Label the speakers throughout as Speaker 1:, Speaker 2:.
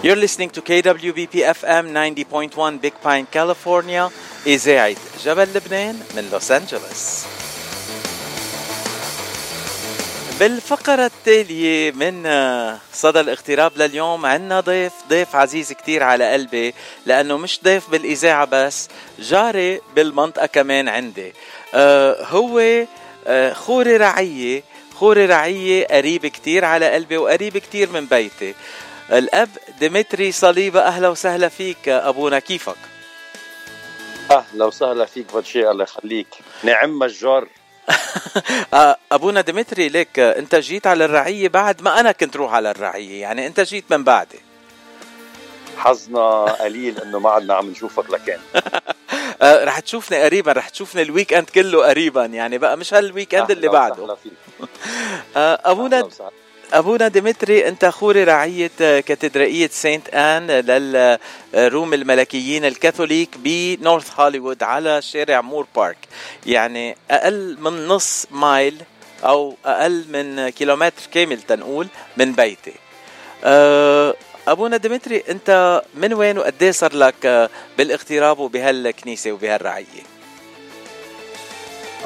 Speaker 1: You're listening to KWBP FM 90.1 Big Pine, California. إذاعة جبل لبنان من لوس أنجلوس بالفقرة التالية من صدى الاغتراب لليوم عنا ضيف ضيف عزيز كتير على قلبي لأنه مش ضيف بالإذاعة بس جاري بالمنطقة كمان عندي. آه هو آه خوري رعية خوري رعية قريب كتير على قلبي وقريب كتير من بيتي. الأب ديمتري صليبة أهلا وسهلا فيك أبونا كيفك؟
Speaker 2: أهلا وسهلا فيك فاتشي الله يخليك. نعم الجار
Speaker 1: آه، أبونا ديمتري ليك أنت جيت على الرعية بعد ما أنا كنت روح على الرعية يعني أنت جيت من بعدي.
Speaker 2: حظنا قليل إنه ما عدنا عم نشوفك لكان
Speaker 1: آه، رح تشوفني قريبا رح تشوفني ال weekend كله قريبا يعني بقى مش هال weekend اللي بعده. آه، أبونا أبونا ديمتري أنت خوري رعية كاتدرائية سانت آن للروم الملكيين الكاثوليك بنورث هوليوود على شارع مور بارك. يعني أقل من نص mile أو أقل من كيلومتر كامل تنقول من بيتي. أه، أبونا ديمتري أنت من وين وقد إيه صار لك بالاغتراب وبهالكنيسة وبهالرعية؟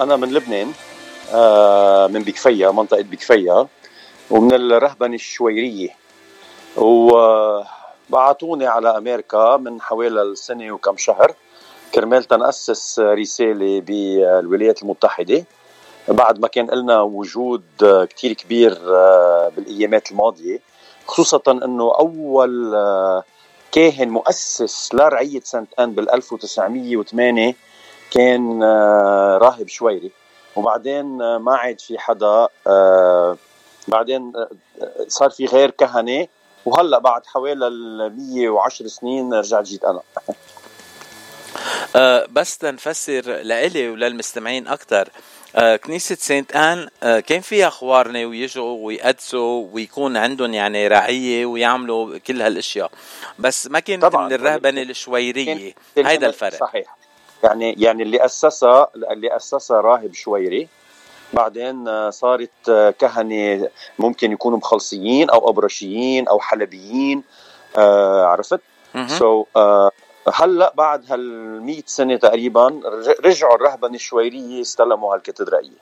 Speaker 2: أنا من لبنان من بكفيا منطقة بكفيا ومن الرهبنة الشويرية وبعتوني على أمريكا من حوالي السنة وكم شهر. كرمال تنأسس رسالة بالولايات المتحدة. بعد ما كان لنا وجود كتير كبير آه، بالأيامات الماضية. خصوصا أنه أول آه، كاهن مؤسس لرعية سانت أن بال 1908 كان آه، راهب شويري. وبعدين ما عاد في حدا بعدين آه، آه، صار في غير كهنة وهلأ بعد حوالي ال 110 سنين رجعت جيت أنا.
Speaker 1: أه بس تنفسر لإلي وللمستمعين أكثر أه كنيسة سانت آن أه كان فيها خوارنة ويجوا ويقدسوا ويكون عندهم يعني رعية ويعملوا كل هالأشياء. بس ما كانت طبعا من الرهبنة الشويرية. هيدا الفرق.
Speaker 2: صحيح. يعني يعني اللي أسسها اللي أسسها راهب شويري. بعدين آه، صارت آه، كهنة ممكن يكونوا مخلصيين أو أبرشيين أو حلبيين آه عرفت؟ سو so, هلأ بعد هال 100 سنة تقريبا رجعوا الرهبنة الشويرية استلموا
Speaker 1: هالكاتدرائية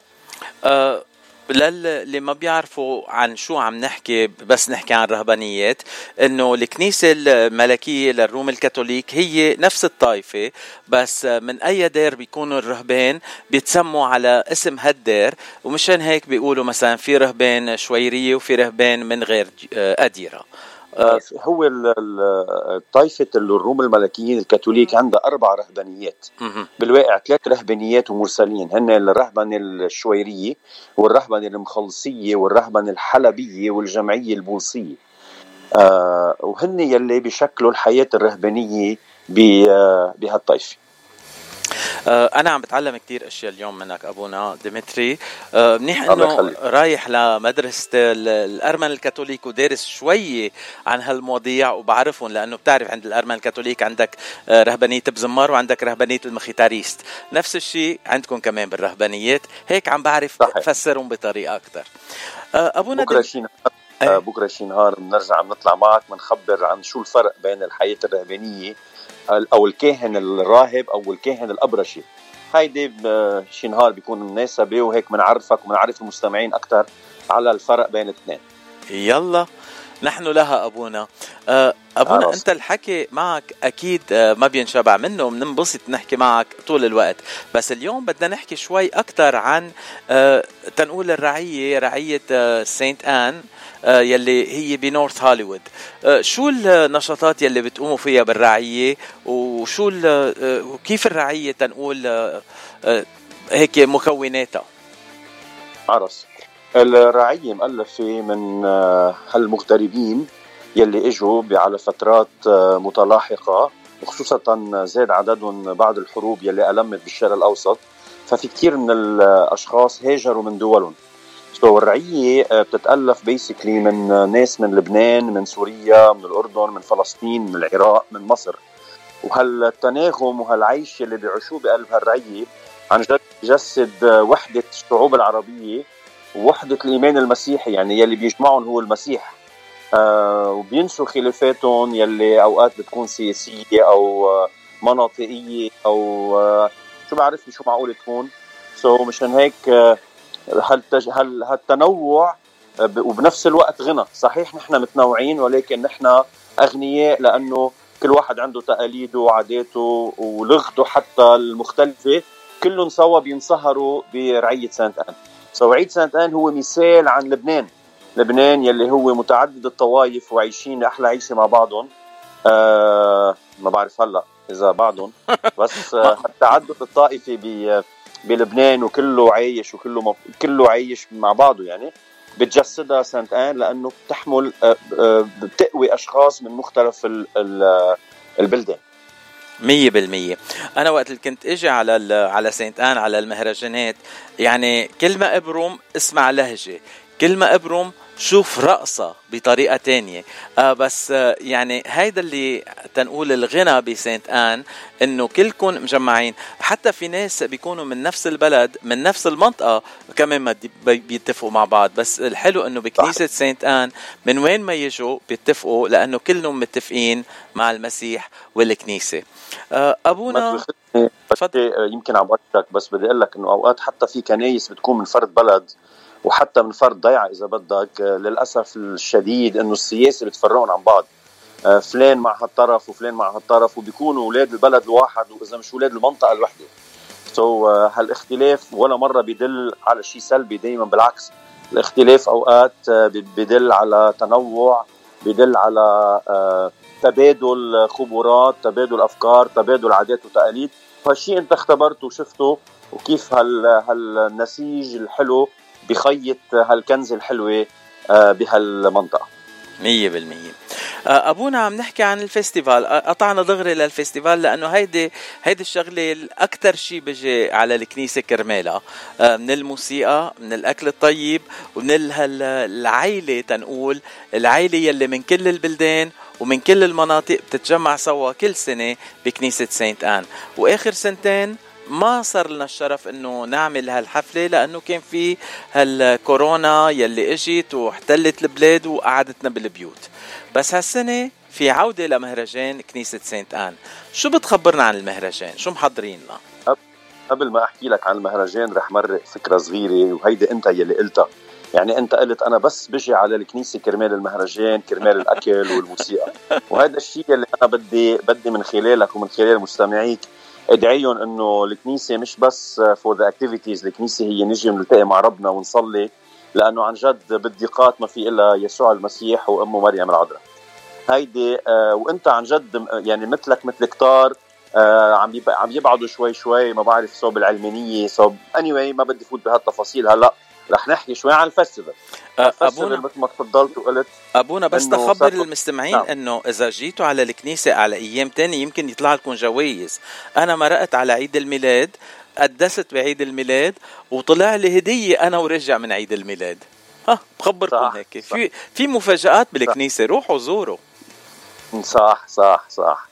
Speaker 1: للي ما بيعرفوا عن شو عم نحكي بس نحكي عن رهبانيات إنه الكنيسة الملكية للروم الكاثوليك هي نفس الطائفة بس من أي دير بيكونوا الرهبان بيتسموا على اسم هالدير ومشان هيك بيقولوا مثلا في رهبان شويرية وفي رهبان من غير اديره
Speaker 2: آه، هو طائفة الروم الملكيين الكاثوليك عندها أربع رهبانيات. بالواقع ثلاث رهبانيات ومرسلين. هن الرهبنة الشويرية والرهبنة المخلصية والرهبنة الحلبية والجمعية البولصية آه وهن يلي بيشكلوا الحياة الرهبانية آه، بهالطائفة.
Speaker 1: آه، أنا عم بتعلم كتير أشياء اليوم منك أبونا ديمتري. آه، منيح إنه رايح لمدرسة الأرمن الكاثوليك ودارس شوي عن هالمواضيع وبعرفهم لأنه بتعرف عند الأرمن الكاثوليك عندك آه، رهبانية بزمار وعندك رهبانية المخيتاريست. نفس الشيء عندكم كمان بالرهبانيات. هيك عم بعرف افسرهم بطريقة أكثر
Speaker 2: أبونا بكرة شي نهار بكرة شي نهار بنرجع بنطلع معك بنخبر عن شو الفرق بين الحياة الرهبانية أو الكاهن الراهب أو الكاهن الأبرشي. هيدي شي نهار بيكون مناسبة وهيك بنعرفك وبنعرف المستمعين أكثر على الفرق بين الاثنين.
Speaker 1: يلا. نحن لها أبونا. آه، أبونا عرص. أنت الحكي معك أكيد آه، ما بينشبع منه وبننبسط نحكي معك طول الوقت. بس اليوم بدنا نحكي شوي أكثر عن آه، تنقول الرعية رعية سانت آن آه، يلي هي بنورث هوليوود. آه، شو النشاطات يلي بتقوموا فيها بالرعية؟ وشو آه، كيف الرعية تنقول هيك مكوناتها؟
Speaker 2: عرس. الرعية مؤلفة من هالمغتربين يلي إجوا على فترات متلاحقة وخصوصا زاد عددهم بعد الحروب يلي ألمت بالشرق الأوسط. ففي كثير من الأشخاص هاجروا من دولهم. سو الرعية آه، بتتألف بيسكلي من آه، ناس من لبنان من سوريا من الأردن من فلسطين من العراق من مصر. وهالتناغم وهالعيش اللي بيعيشوه بقلب هالرعية عن جد بجسد آه، وحدة الشعوب العربية ووحده الإيمان المسيحي يعني يلي بيجمعهم هو المسيح. آه وبينسوا خلافاتهم يلي أوقات بتكون سياسية أو مناطقية أو شو بعرفني شو معقول تكون. so مشان هيك هل هل هالتنوع وبنفس الوقت غنى. صحيح نحن متنوعين ولكن نحن أغنياء لأنه كل واحد عنده تقاليده وعاداته ولغته حتى المختلفة. كلهم سوا بينصهروا برعية سانت آن so عيد سانت آن هو مثال عن لبنان. لبنان يلي هو متعدد الطوائف وعايشين أحلى عيشة مع بعضهم. آه ما بعرف هلأ إذا بعضهم. بس آه التعدد الطائفي بلبنان وكله عايش وكله مف... كله عايش مع بعضه يعني بتجسدها سانت ان لأنه بتحمل آه، آه، بتقوي أشخاص من مختلف البلدان.
Speaker 1: مية بالمية. أنا وقت اللي كنت إجي على على سانت آن على المهرجانات يعني كل ما أبرم اسمع لهجة كل ما أبرم شوف رقصة بطريقة تانية. آه بس آه يعني هيدا اللي تنقول الغنى بسانت آن إنه كلكم مجمعين. حتى في ناس بيكونوا من نفس البلد من نفس المنطقة كمان ما بيتفقوا مع بعض. بس الحلو إنه بكنيسة سانت آن من وين ما يجوا بيتفقوا لأنه كلهم متفقين مع المسيح والكنيسة. آه أبونا
Speaker 2: يمكن عم بس بدي أقول لك إنه أوقات حتى في كنايس بتكون من فرد بلد وحتى من فرد ضيعة إذا بدك. آه، للأسف الشديد إنه السياسة بتفرقهم عن بعض. آه، فلان مع هالطرف وفلان مع هالطرف وبيكونوا أولاد البلد الواحد وإذا مش أولاد المنطقة الوحدة. سو so, uh, هالاختلاف ولا مرة بيدل على شيء سلبي دائما بالعكس. الاختلاف أوقات بيدل على تنوع بيدل على تبادل خبرات تبادل أفكار تبادل عادات وتقاليد. فهالشيء انت اختبرته وشفته وكيف هال هالنسيج الحلو بخيط هالكنزه الحلوة آه، بهالمنطقة.
Speaker 1: مية بالمية. آه، أبونا عم نحكي عن ال festival. آه، قطعنا دغري لل festival لأنه هيدي هيدي الشغلة الأكثر شيء بيجي على الكنيسة كرمالها. من الموسيقى من الأكل الطيب ومن العيلة تنقول. العيلة يلي من كل البلدان ومن كل المناطق بتتجمع سوا كل سنة بكنيسة سانت آن. وآخر سنتين ما صار لنا الشرف إنه نعمل هالحفلة لأنه كان في هالكورونا يلي إجت واحتلت البلاد وقعدتنا بالبيوت بس هالسنة في عودة لمهرجان كنيسة سانت آن شو بتخبرنا عن المهرجان؟ شو محضرين لنا؟
Speaker 2: قبل ما أحكي لك عن المهرجان رح مرق فكرة صغيرة وهيدي أنت يلي قلتها يعني أنت قلت أنا بس بجي على الكنيسة كرمال المهرجان كرمال الأكل والموسيقى وهذا الشيء اللي أنا بدي بدي من خلالك ومن خلال مستمعيك ادعيهم انه الكنيسة مش بس for the activities الكنيسة هي نجي نلتقي مع ربنا ونصلي لأنه عن جد بالضيقات ما في إلا يسوع المسيح وأمه مريم العذراء. هيدي آه وإنت عن جد يعني مثلك مثل كتار آه عم عم يبعدوا شوي شوي ما بعرف صوب العلمانية صوب anyway ما بدي فوت بهالتفاصيل هلأ. رح نحكي شوي عن ال festival
Speaker 1: أه ابونا
Speaker 2: مثل ما تفضلت وقلت
Speaker 1: أبونا بس تخبر المستمعين نعم. إنه إذا جيتوا على الكنيسة على أيام تانية يمكن يطلع لكم جوائز. أنا مرقت على عيد الميلاد قدست بعيد الميلاد وطلع لي هدية أنا ورجع من عيد الميلاد. ها بخبركم هيك. صح. في في مفاجآت بالكنيسة. روحوا زوروا.
Speaker 2: صح صح صح.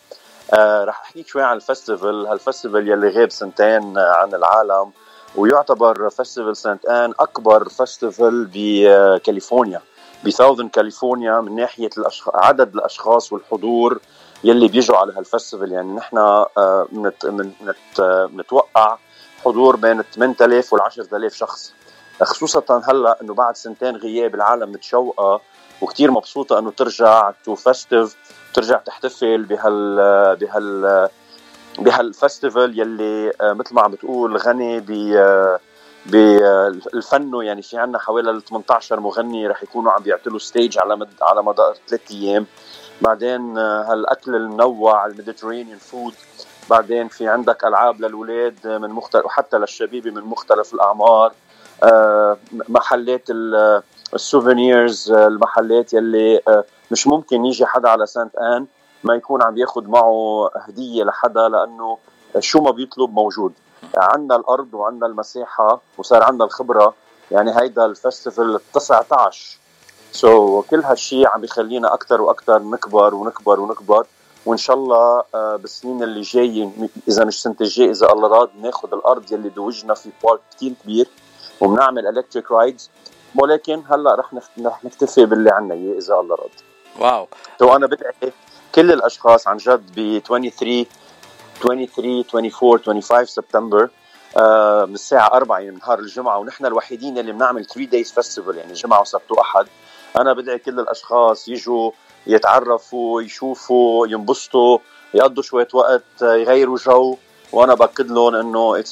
Speaker 2: آه رح احكيك شوي عن الفستيفال هالفستيفال يلي غاب سنتين عن العالم. ويعتبر فestival سانت آن أكبر فestival بكاليفورنيا ب Southern California من ناحية الأشخ... عدد الأشخاص والحضور يلي بيجوا على هال festival يعني نحن آه، بنتوقع حضور بين 8000 وال 10000 شخص. خصوصا هلأ إنه بعد سنتين غياب العالم متشوقة وكثير مبسوطة إنه ترجع to festiv ترجع تحتفل بهال بهال بهال festival يلي آه، مثل ما عم بتقول غني ب آه، بالفن يعني في عندنا حوالي 18 مغني رح يكونوا عم بيعتلوا stage على مد على مدار ثلاث أيام. بعدين آه، هالأكل المنوع ال Mediterranean food. بعدين في عندك ألعاب للاولاد من مختلف وحتى للشبيبة من مختلف الأعمار. محلات ال souvenirs المحلات يلي مش ممكن يجي حدا على سانت آن. ما يكون عم ياخذ معه هدية لحدا لأنه شو ما بيطلب موجود. عندنا الأرض وعندنا المساحة وصار عندنا الخبرة. يعني هيدا ال festival 19 so, كل هالشيء عم بيخلينا أكثر وأكثر نكبر ونكبر ونكبر. وإن شاء الله آه، بالسنين اللي جاية إذا مش سنة الجاي إذا الله راد ناخذ الأرض يلي بوجهنا في park كثير كبير وبنعمل electric rides ولكن هلأ رح رح نكتفي باللي عنا إياه إذا الله راد
Speaker 1: wow.
Speaker 2: تو أنا بدعي كل الأشخاص عن جد ب 23 23 24 25 سبتمبر آه من الساعة 4 يعني نهار الجمعة ونحن الوحيدين اللي بنعمل 3 days festival يعني جمعة وسبت وأحد. أنا بدعي كل الأشخاص يجوا يتعرفوا يشوفوا ينبسطوا يقضوا شوية وقت يغيروا جو. وأنا بأكد لهم إنه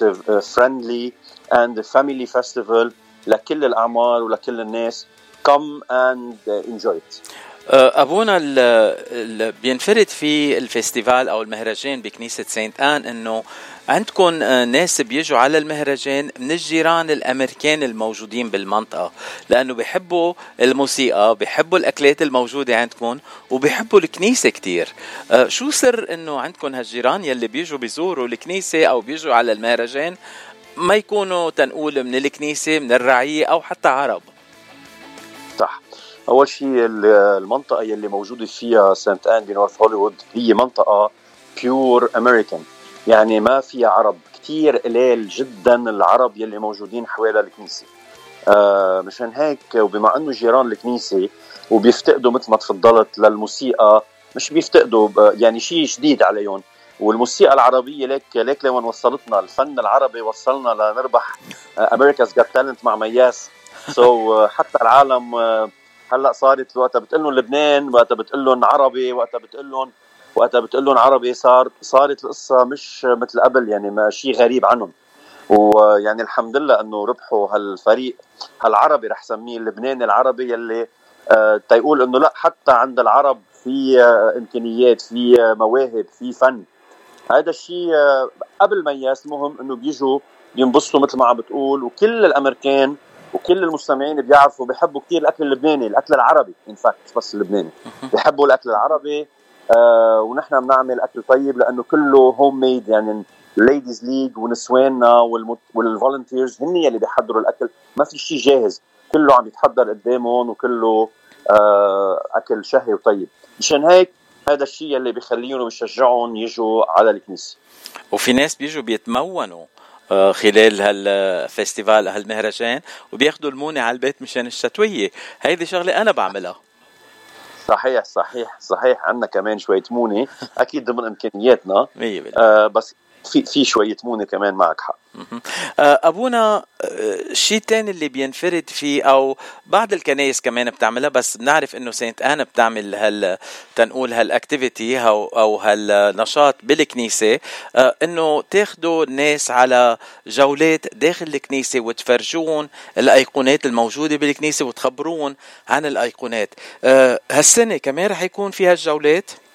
Speaker 2: friendly and a family festival لكل الأعمار ولكل الناس. Come and enjoy it.
Speaker 1: أبونا اللي بينفرد في الفيستيفال أو المهرجان بكنيسة سانت آن إنه عندكم أه، ناس بيجوا على المهرجان من الجيران الأمريكان الموجودين بالمنطقة لأنه بيحبوا الموسيقى بيحبوا الأكلات الموجودة عندكم وبيحبوا الكنيسة كتير. أه، شو سر إنه عندكم هالجيران يلي بيجوا بيزوروا الكنيسة أو بيجوا على المهرجان ما يكونوا تنقول من الكنيسة من الرعية أو حتى عرب؟
Speaker 2: أول شيء المنطقة يلي موجودة فيها سانت ان بنورث هوليوود هي منطقة بيور امريكان يعني ما فيها عرب. كثير قليل جدا العرب يلي موجودين حوالي الكنيسة. آه مشان هيك وبما أنه جيران الكنيسة وبيفتقدوا مثل ما تفضلت للموسيقى مش بيفتقدوا يعني شيء جديد عليهم. والموسيقى العربية ليك ليك لوين وصلتنا؟ الفن العربي وصلنا لنربح America's Got Talent مع مياس. so, حتى العالم هلأ صارت وقتها بتقول لهم لبنان وقتها بتقول لهم عربي وقتها بتقول لهم وقتها بتقول لهم عربي. صار صارت القصة مش مثل قبل يعني ما شيء غريب عنهم. ويعني الحمد لله إنه ربحوا هالفريق هالعربي رح سميه اللبناني العربي يلي آه تيقول إنه لأ حتى عند العرب في آه إمكانيات في آه مواهب في فن. هذا الشيء قبل مياس مهم إنه بيجوا بينبسطوا مثل ما عم بتقول. وكل الأمريكان وكل المستمعين بيعرفوا بيحبوا كثير الأكل اللبناني الأكل العربي in fact مش بس اللبناني. بيحبوا الأكل العربي آه ونحن بنعمل أكل طيب لأنه كله homemade يعني ال ladies ليج ونسواننا وال volunteers هن يلي بيحضروا الأكل. ما في شيء جاهز. كله عم يتحضر قدامهم وكله آه أكل شهي وطيب. مشان هيك هذا الشيء اللي بيخليهم وبيشجعهم يجوا على الكنيسة.
Speaker 1: وفي ناس بيجوا بيتمونوا خلال هالفيستيفال هالمهرجان وبياخذوا المونة على البيت مشان الشتوية. هيدي شغلة أنا بعملها.
Speaker 2: صحيح صحيح صحيح. عندنا كمان شوية مونة أكيد ضمن إمكانياتنا. 100% آه بس في في شوية مونة كمان معك حق.
Speaker 1: آه، أبونا الشيء آه، الثاني اللي بينفرد فيه أو بعض الكنايس كمان بتعملها بس بنعرف إنه Saint Anne بتعمل هال تنقول هال activity أو أو هالنشاط بالكنيسة. آه، إنه تاخذوا الناس على جولات داخل الكنيسة وتفرجون الأيقونات الموجودة بالكنيسة وتخبرون عن الأيقونات. هالسنة كمان رح يكون في هالجولات
Speaker 2: آه،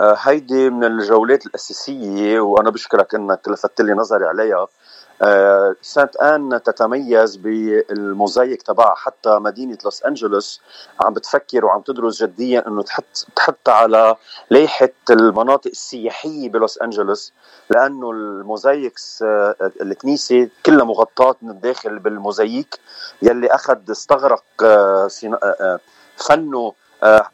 Speaker 2: هيدي من الجولات الأساسية وأنا بشكرك أنك لفتت لي نظري عليها. آه، سانت آن تتميز بالموزايك تبعها. حتى مدينة لوس أنجلوس عم بتفكر وعم تدرس جديا إنه تحط تحط على لائحة المناطق السياحية بلوس أنجلوس لأنه الموزايكس آه، الكنيسة كلها مغطاة من الداخل بالموزايك. يلي أخذ استغرق فنه آه،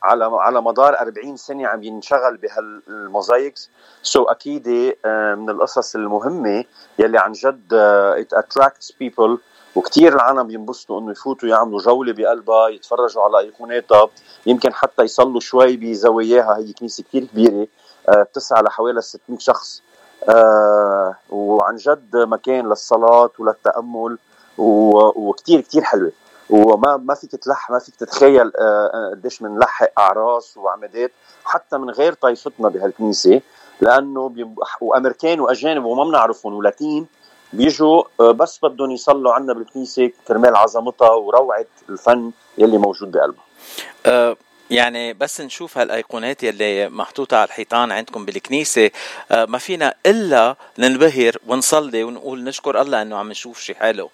Speaker 2: على على مدار 40 سنة عم ينشغل بهالموزايكس so أكيد آه، من القصص المهمة يلي عن جد it attracts people وكثير العالم بينبسطوا إنه يفوتوا يعملوا جولة بقلبها يتفرجوا على ايقوناتها يمكن حتى يصلوا شوي بزواياها هي كنيسة كثير كبيرة آه، بتساع لحوالي 600 شخص. وعن جد مكان للصلاة وللتأمل وكثير كثير حلوة. وما ما فيك تلح ما فيك تتخيل آه، آه، قديش بنلحق أعراس وعمادات حتى من غير طائفتنا بهالكنيسة لأنه وأمريكان وأجانب وما بنعرفهم ولاتين بيجوا آه، بس بدهم يصلوا عنا بالكنيسة كرمال عظمتها وروعة الفن يلي موجود بقلبها.
Speaker 1: يعني بس نشوف هالايقونات يلي محطوطة على الحيطان عندكم بالكنيسة. آه، ما فينا إلا ننبهر ونصلي ونقول نشكر الله إنه عم نشوف شيء حلو.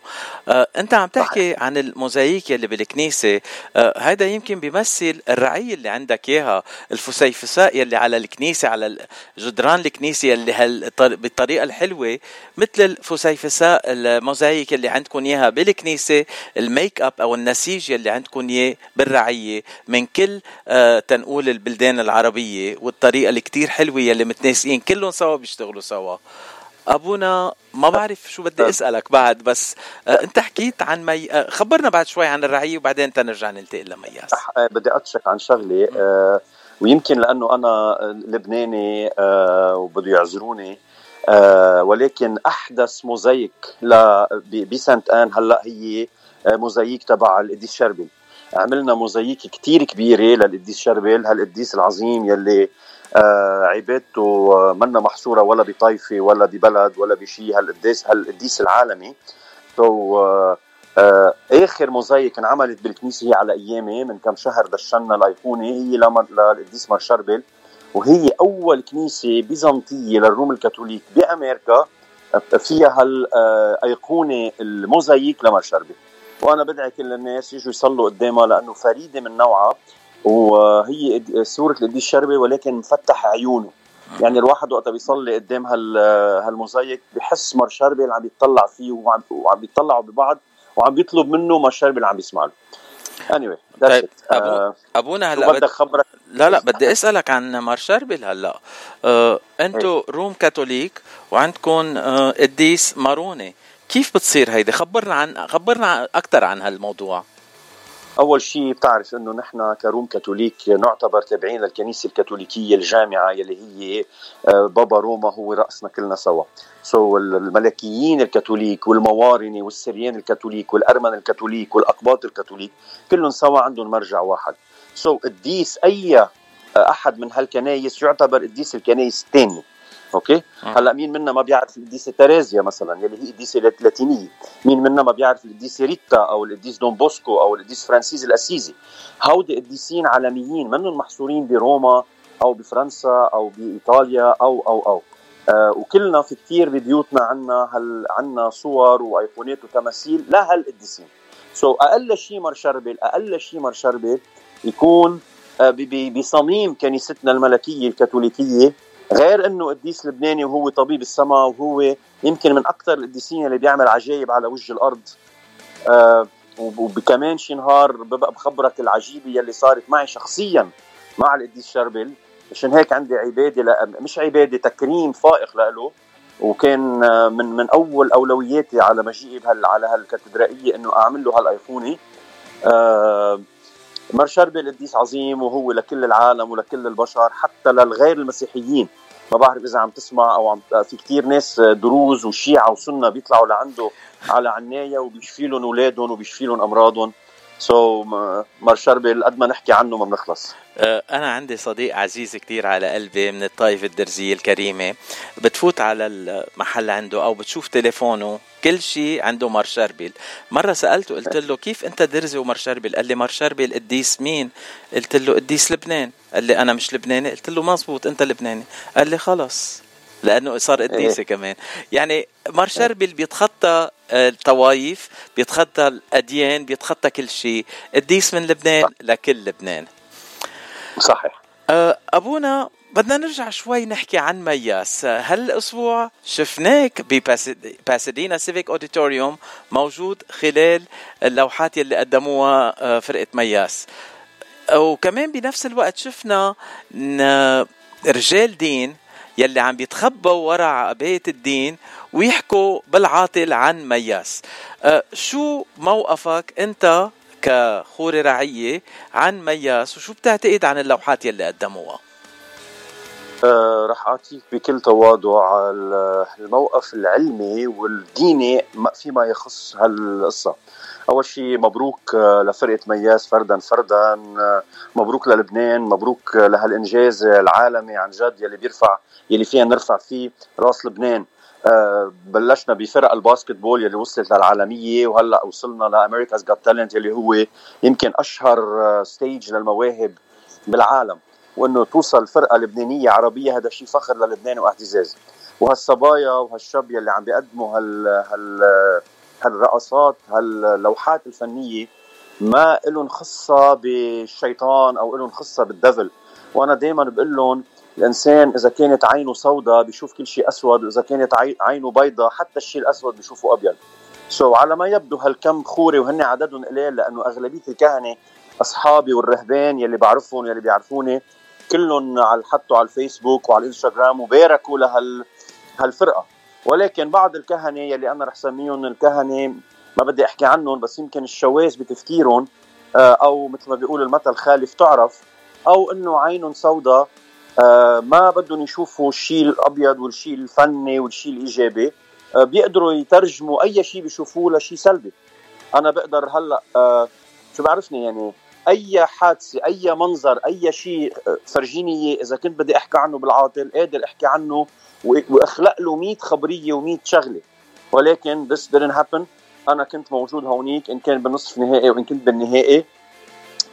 Speaker 1: آه، أنت عم تحكي عن الموزاييك يلي بالكنيسة. آه، هذا يمكن بيمثل الرعية اللي عندك إياها الفسيفساء يلي على الكنيسة على جدران الكنيسة يلي هال بالطريقة الحلوة مثل الفسيفساء الموزاييك يلي عندكم إياها بالكنيسة الميك أب أو النسيج يلي عندكم إياه بالرعية. من كل آه تنقول البلدان العربية والطريقة اللي كتير حلوة يلي متناسقين كلهم سوا بيشتغلوا سوا. أبونا ما بعرف شو بدي أسألك بعد بس آه أنت حكيت عن مي آه خبرنا بعد شوي عن الرعية وبعدين نرجع ننتقل لمياس.
Speaker 2: آه بدي اتشك عن شغله آه ويمكن لأنه أنا لبناني آه وبده يعذروني آه ولكن أحدث موزايك بسانت آن هلأ هي آه، موزايك تبع القديس شربل عملنا موزايك كتير كبيرة للقديس شربل هالقديس العظيم يلي آه عبادته آه، منا محصورة ولا بطائفه ولا ببلد ولا بشيء هالقديس هالقديس العالمي. سو آه آه آخر موزايك انعملت بالكنيسة هي على أيامي من كم شهر دشنا الايقونه هي للقديس مار شربل. وهي أول كنيسة بيزنطية للروم الكاثوليك بأمريكا فيها هالايقونه الموزايك لمار شربل. وأنا بدعي كل الناس يجوا يصلوا قدامها لأنه فريدة من نوعها وهي صورة القديس شربي ولكن مفتح عيونه. يعني الواحد وقت بيصلي قدام هال هالموزايك بحس مار شربل اللي عم بيطلع فيه وعم وعم بيطلعوا ببعض وعم بيطلب منه مار شربل اللي عم بيسمع له anyway
Speaker 1: طيب أبو... uh, أبونا هلا بدك خبرك؟ لا لا بدي أسألك عن مار شربل هلا آه، أنتو روم كاثوليك وعندكم آه، قديس ماروني. كيف بتصير هيدي؟ خبرنا عن خبرنا أكثر عن هالموضوع.
Speaker 2: أول شيء بتعرف إنه نحن كروم كاثوليك نعتبر تابعين للكنيسة الكاثوليكية الجامعة يلي هي آه، بابا روما هو رأسنا كلنا سوا. so الملكيين الكاثوليك والموارنة والسريان الكاثوليك والأرمن الكاثوليك والأقباط الكاثوليك كلهم سوا عندهم مرجع واحد. so قديس أي آه، أحد من هالكنايس يعتبر قديس الكنايس الثانية. okay؟ هلأ مين منا ما بيعرف القديسه تريزيا مثلا؟ يلي هي قديسه لاتينية. مين منا ما بيعرف القديسه ريتا أو القديس دون بوسكو أو القديس فرانسيس الأسيزي؟ هودي قديسين عالميين. منهم محصورين بروما أو بفرنسا أو بإيطاليا أو أو أو؟ آه وكلنا في كثير ببيوتنا عنا هل عنا صور وأيقونات وتماثيل لهالقديسين سو so أقل شيء مر شربل أقل شيء مر شربل يكون آه بصميم كنيستنا الملكية الكاثوليكية غير إنه قديس لبناني وهو طبيب السماء وهو يمكن من أكثر القديسين اللي بيعمل عجائب على وجه الأرض. آه وكمان شي نهار ببقى بخبرك العجيبة يلي صارت معي شخصيا مع القديس شربل مشان هيك عندي عبادة لا مش عبادة تكريم فائق له. وكان آه، من من أول أولوياتي على مجيئي على هالكاتدرائية إنه أعمل له هالأيقونة. آه مار شربل قديس عظيم وهو لكل العالم ولكل البشر حتى للغير المسيحيين. ما بعرف إذا عم تسمع أو عم في كثير ناس دروز وشيعة وسنة بيطلعوا لعنده على عناية وبيشفي لهم أولادهم وبيشفي لهم أمراضهم. so, مار شربل قد ما نحكي عنه ما بنخلص.
Speaker 1: أه، أنا عندي صديق عزيز كتير على قلبي من الطائفة الدرزية الكريمة. بتفوت على المحل عنده أو بتشوف تليفونه كل شيء عنده مار شربل مرة سألته قلت له كيف أنت درزي ومار شربل قال لي مار شربل قديس مين؟ قلت له قديس لبنان. قال لي أنا مش لبناني. قلت له مزبوط أنت لبناني. قال لي خلص. لأنه صار قديسة إيه. كمان. يعني مار شربل بيتخطى الطوائف بيتخطى الأديان بيتخطى كل شيء. قديس من لبنان لكل لبنان.
Speaker 2: صحيح.
Speaker 1: أه، أبونا بدنا نرجع شوي نحكي عن مياس. هالأسبوع شفناك ب Pasadena Civic Auditorium موجود خلال اللوحات يلي قدموها أه، فرقة مياس. وكمان بنفس الوقت شفنا رجال دين يلي عم بيتخبوا ورا عباية الدين ويحكوا بالعاطل عن مياس. أه شو موقفك انت كخوري رعية عن مياس؟ وشو بتعتقد عن اللوحات يلي قدموها؟
Speaker 2: أه رح أعطيك بكل تواضع الموقف العلمي والديني فيما يخص هالقصة. أول شيء مبروك آه، لفرقة مياس فردا فردا آه، مبروك للبنان مبروك لهالإنجاز العالمي عن جد يلي بيرفع يلي فينا نرفع فيه راس لبنان. آه، بلشنا بفرق ال basketball يلي وصلت للعالمية وهلأ وصلنا ل America's Got Talent يلي هو يمكن أشهر stage للمواهب بالعالم. وأنه توصل فرقة لبنانية عربية هذا شيء فخر للبنان واعتزاز. وهالصبايا وهالشاب يلي عم بيقدموا هال هال هالرقصات هاللوحات الفنية ما لهم خصة بالشيطان أو لهم خصة بال devil وأنا دائما بقول لهم الإنسان إذا كانت عينه سوداء بيشوف كل شيء أسود وإذا كانت عينه بيضاء حتى الشيء الأسود بيشوفه أبيض. سو so, على ما يبدو هالكم خوري وهن عددهم قليل لأنه أغلبية الكهنة أصحابي والرهبان يلي بعرفهم يلي بيعرفوني كلهم على حطوا على الفيسبوك وعلى الانستغرام وباركوا لهال هالفرقة. ولكن بعض الكهنة يلي أنا رح سميهم الكهنة ما بدي أحكي عنهم بس يمكن الشواذ بتفكيرهم آه، أو مثل ما بيقول المثل خالف تعرف أو إنه عينهم سوداء آه، ما بدهم يشوفوا الشيء الأبيض والشيء الفني والشيء الإيجابي آه، بيقدروا يترجموا أي شيء بيشوفوه لشيء سلبي. أنا بقدر هلأ شو بعرفني يعني؟ أي حادثة أي منظر أي شيء فرجيني إذا كنت بدي أحكي عنه بالعاطل قادر أحكي عنه وأخلق له 100 خبرية و100 شغلة. ولكن this didn't happen. أنا كنت موجود هونيك إن كان بالنصف نهائي وإن كنت بالنهائي.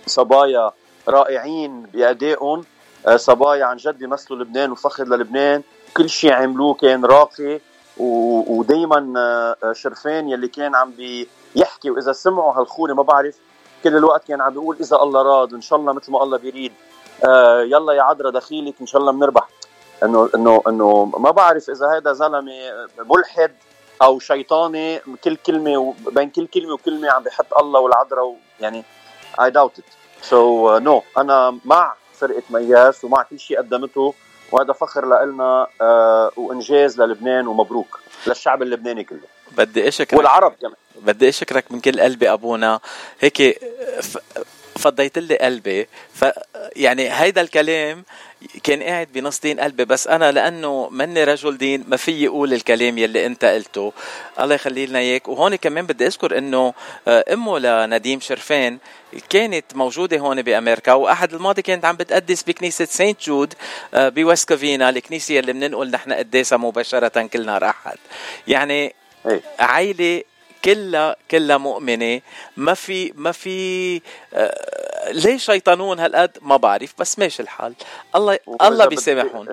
Speaker 2: صبايا رائعين بأدائهم. آه، صبايا عن جد بيمثلوا لبنان وفخر للبنان. كل شيء عملوه كان راقي ودائما آه، شرفان يلي كان عم بيحكي. وإذا سمعوا هالخونه ما بعرف كل الوقت كان عم بيقول إذا الله راد وان شاء الله مثل ما الله بيريد. آه يلا يا عذرا دخيلك إن شاء الله بنربح إنه إنه إنه ما بعرف إذا هذا زلمة ملحد أو شيطاني كل كلمة بين كل كلمة وكلمة عم بحط الله والعذراء يعني I doubt it so نو أنا مع فرقة مياس ومع كل شيء قدمته وهذا فخر لنا uh, وإنجاز للبنان ومبروك للشعب اللبناني كله.
Speaker 1: بدي اشكرك
Speaker 2: والعرب كمان.
Speaker 1: بدي أشكرك من كل قلبي أبونا. هيك فضيت لي قلبي. ف يعني هيدا الكلام كان قاعد بنص دين قلبي بس أنا لأنه مني رجل دين ما في أقول الكلام يلي أنت قلته. الله يخلي لنا إياك. وهون كمان بدي اذكر إنه آه، أمه لنديم شرفان كانت موجودة هون بأمريكا وأحد الماضي كانت عم بتقدس بكنيسة Saint Jude آه، ب Westlake الكنيسة اللي بننقل نحن قداسها مباشرة كل نهار أحد. يعني إيه. عائله كلها كلها مؤمنة. ما في ما في آه ليش شيطانون هالقد؟ ما بعرف بس ماشي الحال. الله الله بيسامحهم.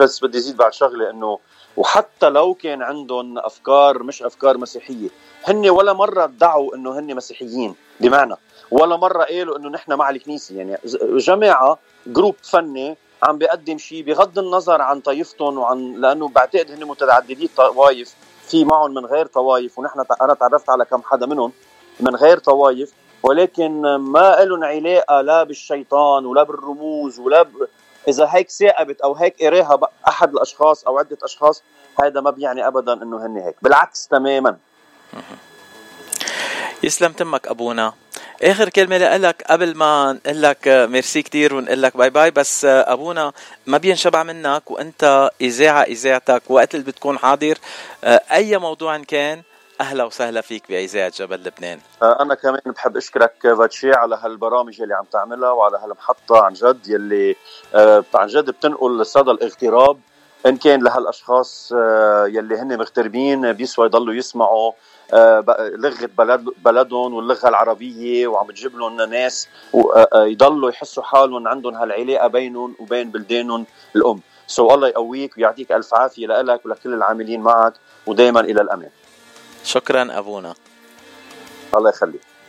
Speaker 2: بس بدي زيد بعد شغلة إنه وحتى لو كان عندهم أفكار مش أفكار مسيحية هن ولا مرة ادعوا إنه هن مسيحيين بمعنى ولا مرة قالوا إنه نحن مع الكنيسة. يعني جماعة جروب فني عم بيقدم شيء بغض النظر عن طائفتهم وعن لأنه بعتقد هن متعددي طوائف في معهم من غير طوائف ونحن أنا تعرفت على كم حدا منهم من غير طوائف ولكن ما لهم علاقة لا بالشيطان ولا بالرموز ولا ب... إذا هيك ساقبت أو هيك قراها أحد الأشخاص أو عدة أشخاص هذا ما بيعني ابدا إنه هن هيك بالعكس تماما.
Speaker 1: يسلم تمك أبونا. آخر كلمة لك قبل ما نقول لك ميرسي كثير ونقول لك bye bye بس أبونا ما بينشبع منك وأنت إذاعة إذاعتك وقت اللي بتكون حاضر. أي موضوع كان أهلا وسهلا فيك بإذاعة جبل لبنان.
Speaker 2: أنا كمان بحب أشكرك فاتشي على هالبرامج اللي عم تعملها وعلى هالمحطة عن جد يلي عن جد بتنقل صدى الاغتراب. إن كان لهالأشخاص يلي هن مغتربين بيسوى يضلوا يسمعوا آه، لغة بلد بلدهم واللغة العربية وعم تجيب لهم ناس آه، يحسوا حالهم عندهم هالعلاقة بينهم وبين بلدانهم الأم. سو الله يقويك ويعطيك ألف عافية لك ولكل العاملين معك ودائما إلى الامام
Speaker 1: شكرا أبونا.
Speaker 2: الله يخليك.